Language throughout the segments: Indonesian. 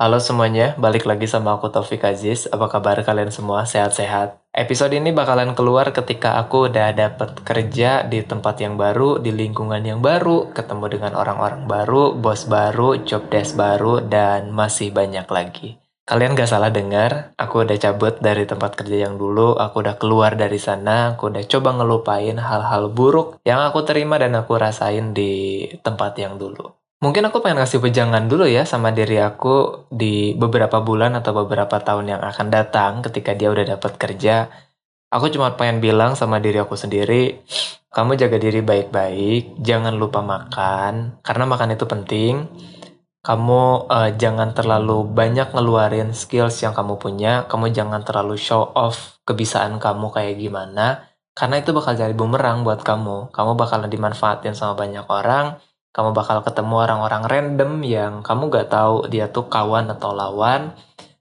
Halo semuanya, balik lagi sama aku Taufik Aziz. Apa kabar kalian semua? Sehat-sehat? Episode ini bakalan keluar ketika aku udah dapet kerja di tempat yang baru, di lingkungan yang baru, ketemu dengan orang-orang baru, bos baru, job desk baru, dan masih banyak lagi. Kalian gak salah dengar, aku udah cabut dari tempat kerja yang dulu, aku udah keluar dari sana, aku udah coba ngelupain hal-hal buruk yang aku terima dan aku rasain di tempat yang dulu. Mungkin aku pengen kasih pejangan dulu ya sama diri aku di beberapa bulan atau beberapa tahun yang akan datang ketika dia udah dapat kerja. Aku cuma pengen bilang sama diri aku sendiri, kamu jaga diri baik-baik, jangan lupa makan, karena makan itu penting. Kamu uh, jangan terlalu banyak ngeluarin skills yang kamu punya, kamu jangan terlalu show off kebiasaan kamu kayak gimana, karena itu bakal jadi bumerang buat kamu. Kamu bakalan dimanfaatin sama banyak orang, kamu bakal ketemu orang-orang random yang kamu gak tahu dia tuh kawan atau lawan.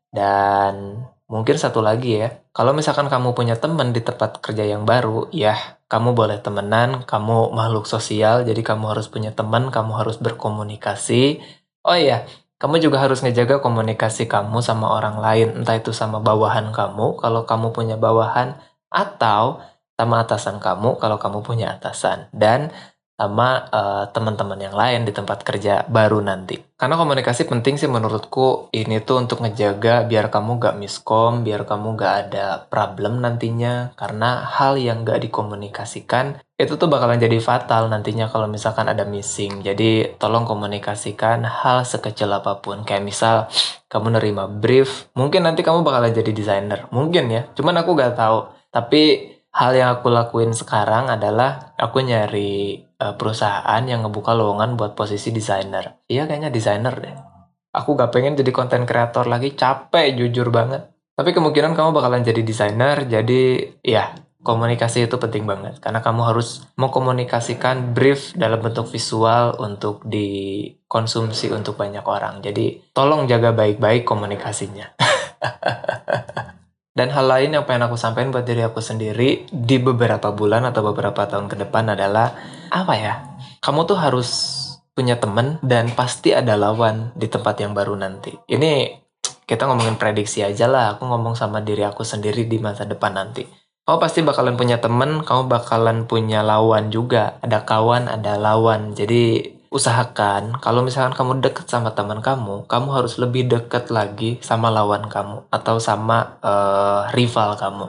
Dan mungkin satu lagi ya kalau misalkan kamu punya temen di tempat kerja yang baru ya kamu boleh temenan kamu makhluk sosial jadi kamu harus punya teman kamu harus berkomunikasi. Oh iya kamu juga harus ngejaga komunikasi kamu sama orang lain entah itu sama bawahan kamu kalau kamu punya bawahan atau sama atasan kamu kalau kamu punya atasan. Dan sama uh, teman-teman yang lain di tempat kerja baru nanti. Karena komunikasi penting sih menurutku ini tuh untuk ngejaga biar kamu gak miskom, biar kamu gak ada problem nantinya. Karena hal yang gak dikomunikasikan itu tuh bakalan jadi fatal nantinya kalau misalkan ada missing. Jadi tolong komunikasikan hal sekecil apa pun. Kayak misal kamu nerima brief, mungkin nanti kamu bakalan jadi desainer. Mungkin ya, cuman aku gak tahu. Tapi hal yang aku lakuin sekarang adalah aku nyari uh, perusahaan yang ngebuka lowongan buat posisi desainer. Iya kayaknya desainer deh. Aku gak pengen jadi konten kreator lagi, capek jujur banget. Tapi kemungkinan kamu bakalan jadi desainer, jadi ya komunikasi itu penting banget. Karena kamu harus mengkomunikasikan brief dalam bentuk visual untuk dikonsumsi untuk banyak orang. Jadi tolong jaga baik-baik komunikasinya. Dan hal lain yang pengen aku sampaikan buat diri aku sendiri di beberapa bulan atau beberapa tahun ke depan adalah apa ya? Kamu tuh harus punya temen dan pasti ada lawan di tempat yang baru nanti. Ini kita ngomongin prediksi aja lah. Aku ngomong sama diri aku sendiri di masa depan nanti. Kamu pasti bakalan punya temen, kamu bakalan punya lawan juga. Ada kawan, ada lawan. Jadi usahakan kalau misalkan kamu deket sama teman kamu, kamu harus lebih deket lagi sama lawan kamu atau sama uh, rival kamu.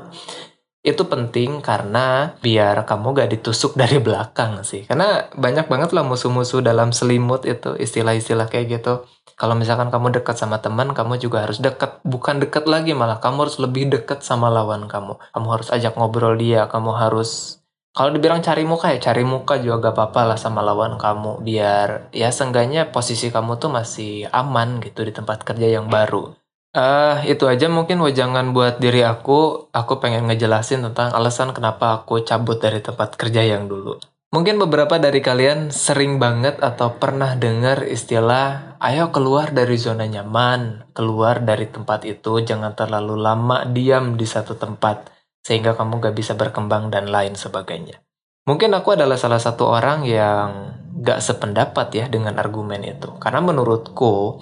Itu penting karena biar kamu gak ditusuk dari belakang sih. Karena banyak banget lah musuh-musuh dalam selimut itu istilah-istilah kayak gitu. Kalau misalkan kamu dekat sama teman, kamu juga harus dekat. Bukan dekat lagi malah, kamu harus lebih dekat sama lawan kamu. Kamu harus ajak ngobrol dia, kamu harus kalau dibilang cari muka ya cari muka juga gak apa-apa lah sama lawan kamu biar ya seenggaknya posisi kamu tuh masih aman gitu di tempat kerja yang baru. Uh, itu aja mungkin wajangan buat diri aku. Aku pengen ngejelasin tentang alasan kenapa aku cabut dari tempat kerja yang dulu. Mungkin beberapa dari kalian sering banget atau pernah dengar istilah ayo keluar dari zona nyaman, keluar dari tempat itu, jangan terlalu lama diam di satu tempat sehingga kamu gak bisa berkembang dan lain sebagainya. Mungkin aku adalah salah satu orang yang gak sependapat ya dengan argumen itu. Karena menurutku,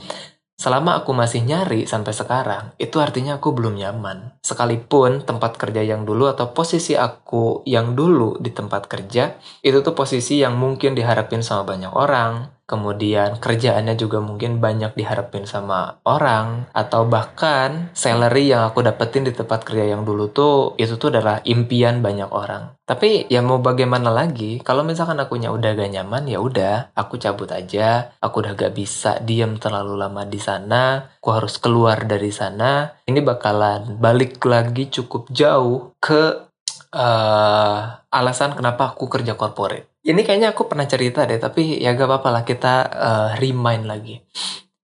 selama aku masih nyari sampai sekarang, itu artinya aku belum nyaman. Sekalipun tempat kerja yang dulu atau posisi aku yang dulu di tempat kerja, itu tuh posisi yang mungkin diharapin sama banyak orang, kemudian kerjaannya juga mungkin banyak diharapin sama orang atau bahkan salary yang aku dapetin di tempat kerja yang dulu tuh itu tuh adalah impian banyak orang. Tapi ya mau bagaimana lagi kalau misalkan akunya udah gak nyaman ya udah aku cabut aja. Aku udah gak bisa diem terlalu lama di sana aku harus keluar dari sana. Ini bakalan balik lagi cukup jauh ke uh, alasan kenapa aku kerja corporate. Ini kayaknya aku pernah cerita deh, tapi ya gak apa-apa lah kita uh, remind lagi.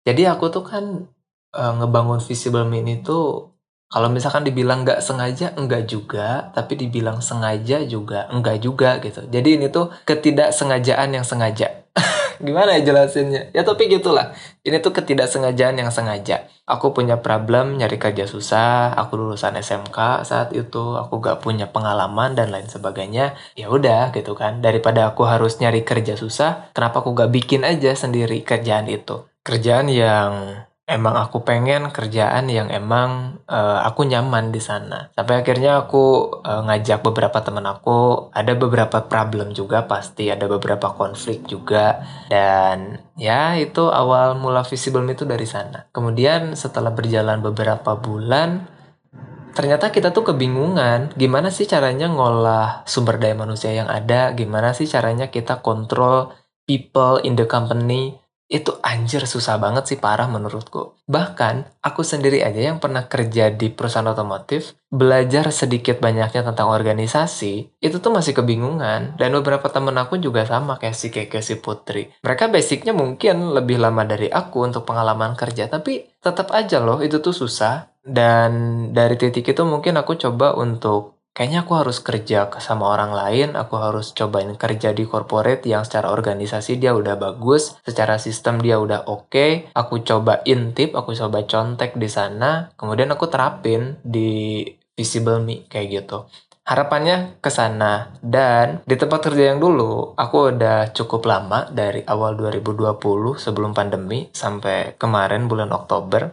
Jadi aku tuh kan uh, ngebangun Visible Me ini tuh kalau misalkan dibilang nggak sengaja, enggak juga. Tapi dibilang sengaja juga, enggak juga gitu. Jadi ini tuh ketidaksengajaan yang sengaja gimana ya jelasinnya? Ya tapi gitulah. Ini tuh ketidaksengajaan yang sengaja. Aku punya problem nyari kerja susah aku lulusan SMK saat itu aku gak punya pengalaman dan lain sebagainya. Ya udah gitu kan. Daripada aku harus nyari kerja susah kenapa aku gak bikin aja sendiri kerjaan itu? Kerjaan yang emang aku pengen kerjaan yang emang uh, aku nyaman di sana. Sampai akhirnya aku uh, ngajak beberapa teman aku, ada beberapa problem juga pasti, ada beberapa konflik juga. Dan ya itu awal mula visible itu dari sana. Kemudian setelah berjalan beberapa bulan ternyata kita tuh kebingungan. Gimana sih caranya ngolah sumber daya manusia yang ada, gimana sih caranya kita kontrol people in the company itu anjir susah banget sih parah menurutku. Bahkan aku sendiri aja yang pernah kerja di perusahaan otomotif, belajar sedikit banyaknya tentang organisasi, itu tuh masih kebingungan. Dan beberapa temen aku juga sama kayak si Keke, si Putri. Mereka basicnya mungkin lebih lama dari aku untuk pengalaman kerja, tapi tetap aja loh itu tuh susah. Dan dari titik itu mungkin aku coba untuk kayaknya aku harus kerja sama orang lain, aku harus cobain kerja di corporate yang secara organisasi dia udah bagus, secara sistem dia udah oke, okay. aku coba intip, aku coba contek di sana, kemudian aku terapin di Visible Me kayak gitu. Harapannya ke sana dan di tempat kerja yang dulu aku udah cukup lama dari awal 2020 sebelum pandemi sampai kemarin bulan Oktober.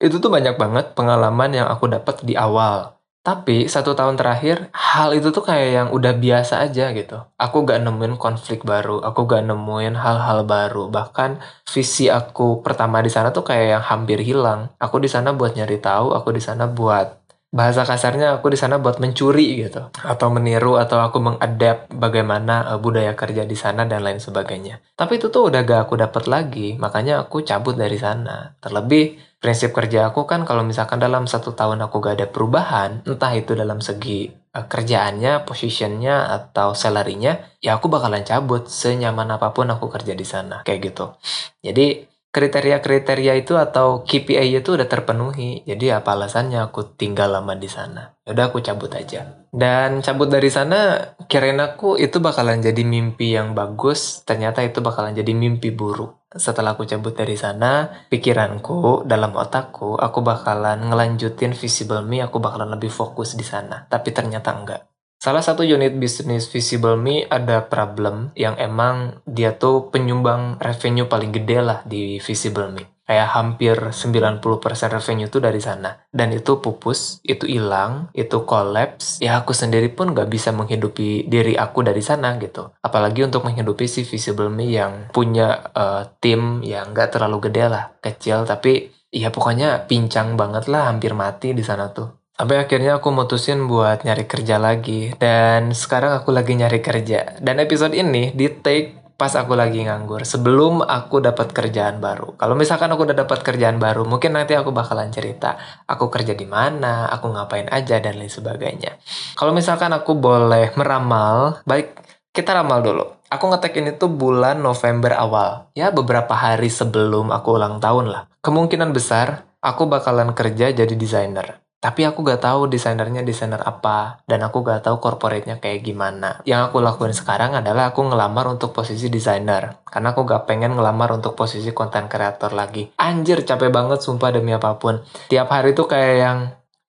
Itu tuh banyak banget pengalaman yang aku dapat di awal tapi satu tahun terakhir hal itu tuh kayak yang udah biasa aja gitu. Aku gak nemuin konflik baru, aku gak nemuin hal-hal baru. Bahkan visi aku pertama di sana tuh kayak yang hampir hilang. Aku di sana buat nyari tahu, aku di sana buat bahasa kasarnya aku di sana buat mencuri gitu atau meniru atau aku mengadap bagaimana uh, budaya kerja di sana dan lain sebagainya. Tapi itu tuh udah gak aku dapat lagi, makanya aku cabut dari sana. Terlebih prinsip kerja aku kan kalau misalkan dalam satu tahun aku gak ada perubahan, entah itu dalam segi uh, kerjaannya, positionnya atau salary-nya, ya aku bakalan cabut senyaman apa pun aku kerja di sana kayak gitu. Jadi kriteria-kriteria itu atau KPI itu udah terpenuhi. Jadi apa alasannya aku tinggal lama di sana? Ya udah aku cabut aja. Dan cabut dari sana kirain aku itu bakalan jadi mimpi yang bagus, ternyata itu bakalan jadi mimpi buruk. Setelah aku cabut dari sana, pikiranku dalam otakku aku bakalan ngelanjutin visible me, aku bakalan lebih fokus di sana. Tapi ternyata enggak. Salah satu unit bisnis Visible Me ada problem yang emang dia tuh penyumbang revenue paling gede lah di Visible Me. Kayak hampir 90% revenue tuh dari sana. Dan itu pupus, itu hilang, itu collapse. Ya aku sendiri pun gak bisa menghidupi diri aku dari sana gitu. Apalagi untuk menghidupi si Visible Me yang punya uh, tim yang gak terlalu gede lah. Kecil tapi ya pokoknya pincang banget lah hampir mati di sana tuh. Sampai akhirnya aku mutusin buat nyari kerja lagi. Dan sekarang aku lagi nyari kerja. Dan episode ini di take pas aku lagi nganggur. Sebelum aku dapat kerjaan baru. Kalau misalkan aku udah dapat kerjaan baru, mungkin nanti aku bakalan cerita. Aku kerja di mana, aku ngapain aja, dan lain sebagainya. Kalau misalkan aku boleh meramal, baik kita ramal dulu. Aku ngetek ini tuh bulan November awal. Ya beberapa hari sebelum aku ulang tahun lah. Kemungkinan besar aku bakalan kerja jadi desainer. Tapi aku gak tahu desainernya desainer apa, dan aku gak tahu corporate-nya kayak gimana. Yang aku lakuin sekarang adalah aku ngelamar untuk posisi desainer, karena aku gak pengen ngelamar untuk posisi konten kreator lagi. Anjir, capek banget sumpah demi apa pun. Tiap hari tuh kayak yang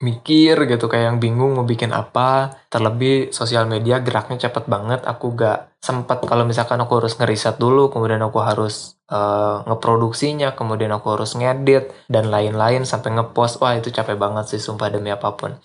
mikir gitu kayak yang bingung mau bikin apa. Terlebih sosial media geraknya cepet banget. Aku gak sempet kalau misalkan aku harus ngeriset dulu kemudian aku harus uh, ngeproduksinya kemudian aku harus ngedit dan lain-lain sampai ngepost. Wah itu capek banget sih sumpah demi apa pun.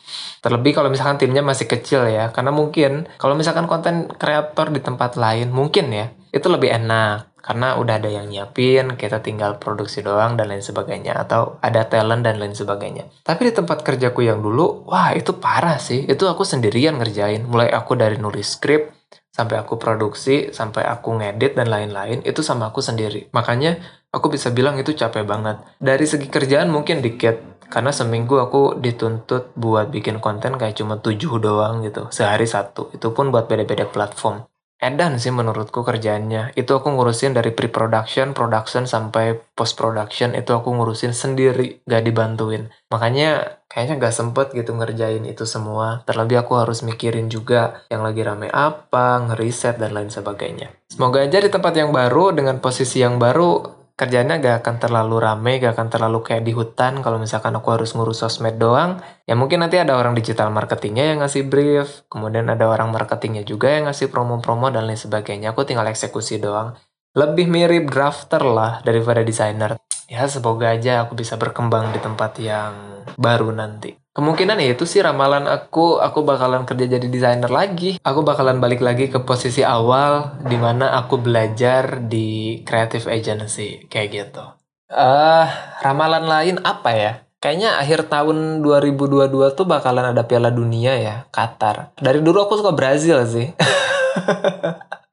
Terlebih kalau misalkan timnya masih kecil ya karena mungkin kalau misalkan konten kreator di tempat lain mungkin ya itu lebih enak karena udah ada yang nyiapin, kita tinggal produksi doang dan lain sebagainya atau ada talent dan lain sebagainya. Tapi di tempat kerjaku yang dulu, wah itu parah sih. Itu aku sendirian ngerjain, mulai aku dari nulis skrip sampai aku produksi, sampai aku ngedit dan lain-lain, itu sama aku sendiri. Makanya aku bisa bilang itu capek banget. Dari segi kerjaan mungkin dikit, karena seminggu aku dituntut buat bikin konten kayak cuma tujuh doang gitu, sehari satu. Itu pun buat beda-beda platform edan sih menurutku kerjaannya. Itu aku ngurusin dari pre-production, production, sampai post-production itu aku ngurusin sendiri, gak dibantuin. Makanya kayaknya gak sempet gitu ngerjain itu semua. Terlebih aku harus mikirin juga yang lagi rame apa, ngeriset, dan lain sebagainya. Semoga aja di tempat yang baru, dengan posisi yang baru, kerjanya gak akan terlalu rame, gak akan terlalu kayak di hutan kalau misalkan aku harus ngurus sosmed doang. Ya mungkin nanti ada orang digital marketingnya yang ngasih brief, kemudian ada orang marketingnya juga yang ngasih promo-promo dan lain sebagainya. Aku tinggal eksekusi doang. Lebih mirip drafter lah daripada desainer. ya semoga aja aku bisa berkembang di tempat yang baru nanti. Kemungkinan ya itu sih ramalan aku, aku bakalan kerja jadi desainer lagi. Aku bakalan balik lagi ke posisi awal di mana aku belajar di creative agency kayak gitu. Eh, uh, ramalan lain apa ya? Kayaknya akhir tahun 2022 tuh bakalan ada Piala Dunia ya, Qatar. Dari dulu aku suka Brazil sih.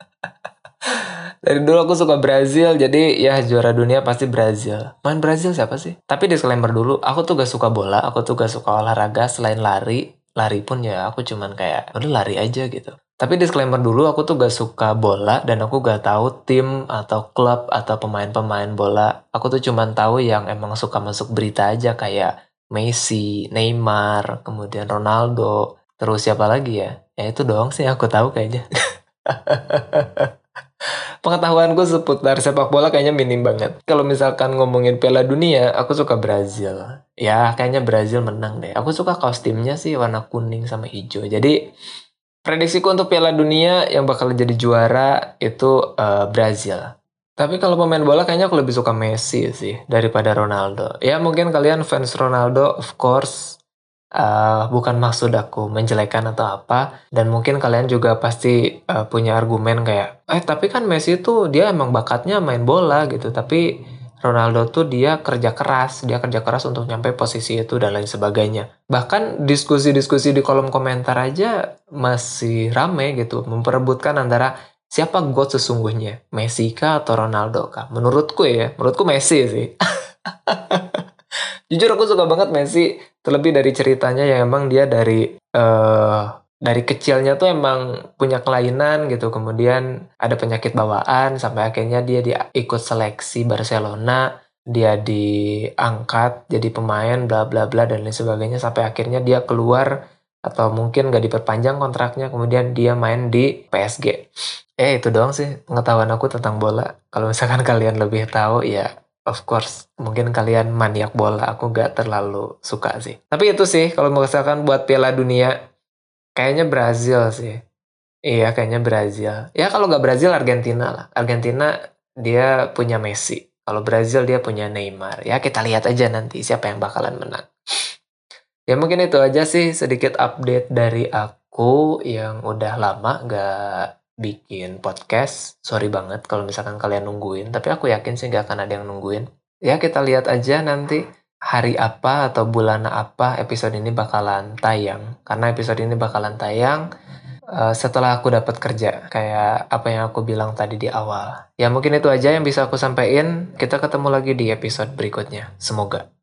Dari dulu aku suka Brazil, jadi ya juara dunia pasti Brazil. Main Brazil siapa sih? Tapi disclaimer dulu, aku tuh gak suka bola, aku tuh gak suka olahraga selain lari. Lari pun ya aku cuman kayak, udah lari aja gitu. Tapi disclaimer dulu, aku tuh gak suka bola dan aku gak tahu tim atau klub atau pemain-pemain bola. Aku tuh cuman tahu yang emang suka masuk berita aja kayak Messi, Neymar, kemudian Ronaldo, terus siapa lagi ya? Ya itu doang sih aku tahu kayaknya. pengetahuanku seputar sepak bola kayaknya minim banget. Kalau misalkan ngomongin Piala Dunia, aku suka Brazil. Ya, kayaknya Brazil menang deh. Aku suka kostumnya sih warna kuning sama hijau. Jadi, prediksiku untuk Piala Dunia yang bakal jadi juara itu uh, Brazil. Tapi kalau pemain bola kayaknya aku lebih suka Messi sih daripada Ronaldo. Ya mungkin kalian fans Ronaldo of course uh, bukan maksud aku menjelekan atau apa dan mungkin kalian juga pasti uh, punya argumen kayak eh tapi kan Messi tuh dia emang bakatnya main bola gitu tapi Ronaldo tuh dia kerja keras, dia kerja keras untuk nyampe posisi itu dan lain sebagainya. Bahkan diskusi-diskusi di kolom komentar aja masih rame gitu, memperebutkan antara siapa GOAT sesungguhnya, Messi kah atau Ronaldo kah? Menurutku ya, menurutku Messi sih. Jujur aku suka banget Messi, terlebih dari ceritanya yang emang dia dari uh, dari kecilnya tuh emang punya kelainan gitu, kemudian ada penyakit bawaan sampai akhirnya dia dia ikut seleksi Barcelona, dia diangkat jadi pemain bla bla bla dan lain sebagainya sampai akhirnya dia keluar atau mungkin gak diperpanjang kontraknya kemudian dia main di PSG. Eh itu doang sih pengetahuan aku tentang bola. Kalau misalkan kalian lebih tahu ya of course mungkin kalian maniak bola aku gak terlalu suka sih. Tapi itu sih kalau misalkan buat Piala Dunia kayaknya Brazil sih. Iya kayaknya Brazil. Ya kalau gak Brazil Argentina lah. Argentina dia punya Messi. Kalau Brazil dia punya Neymar. Ya kita lihat aja nanti siapa yang bakalan menang. Ya mungkin itu aja sih sedikit update dari aku yang udah lama gak bikin podcast. Sorry banget kalau misalkan kalian nungguin, tapi aku yakin sih nggak akan ada yang nungguin. Ya kita lihat aja nanti hari apa atau bulan apa episode ini bakalan tayang. Karena episode ini bakalan tayang uh, setelah aku dapat kerja. Kayak apa yang aku bilang tadi di awal. Ya mungkin itu aja yang bisa aku sampaikan. Kita ketemu lagi di episode berikutnya. Semoga.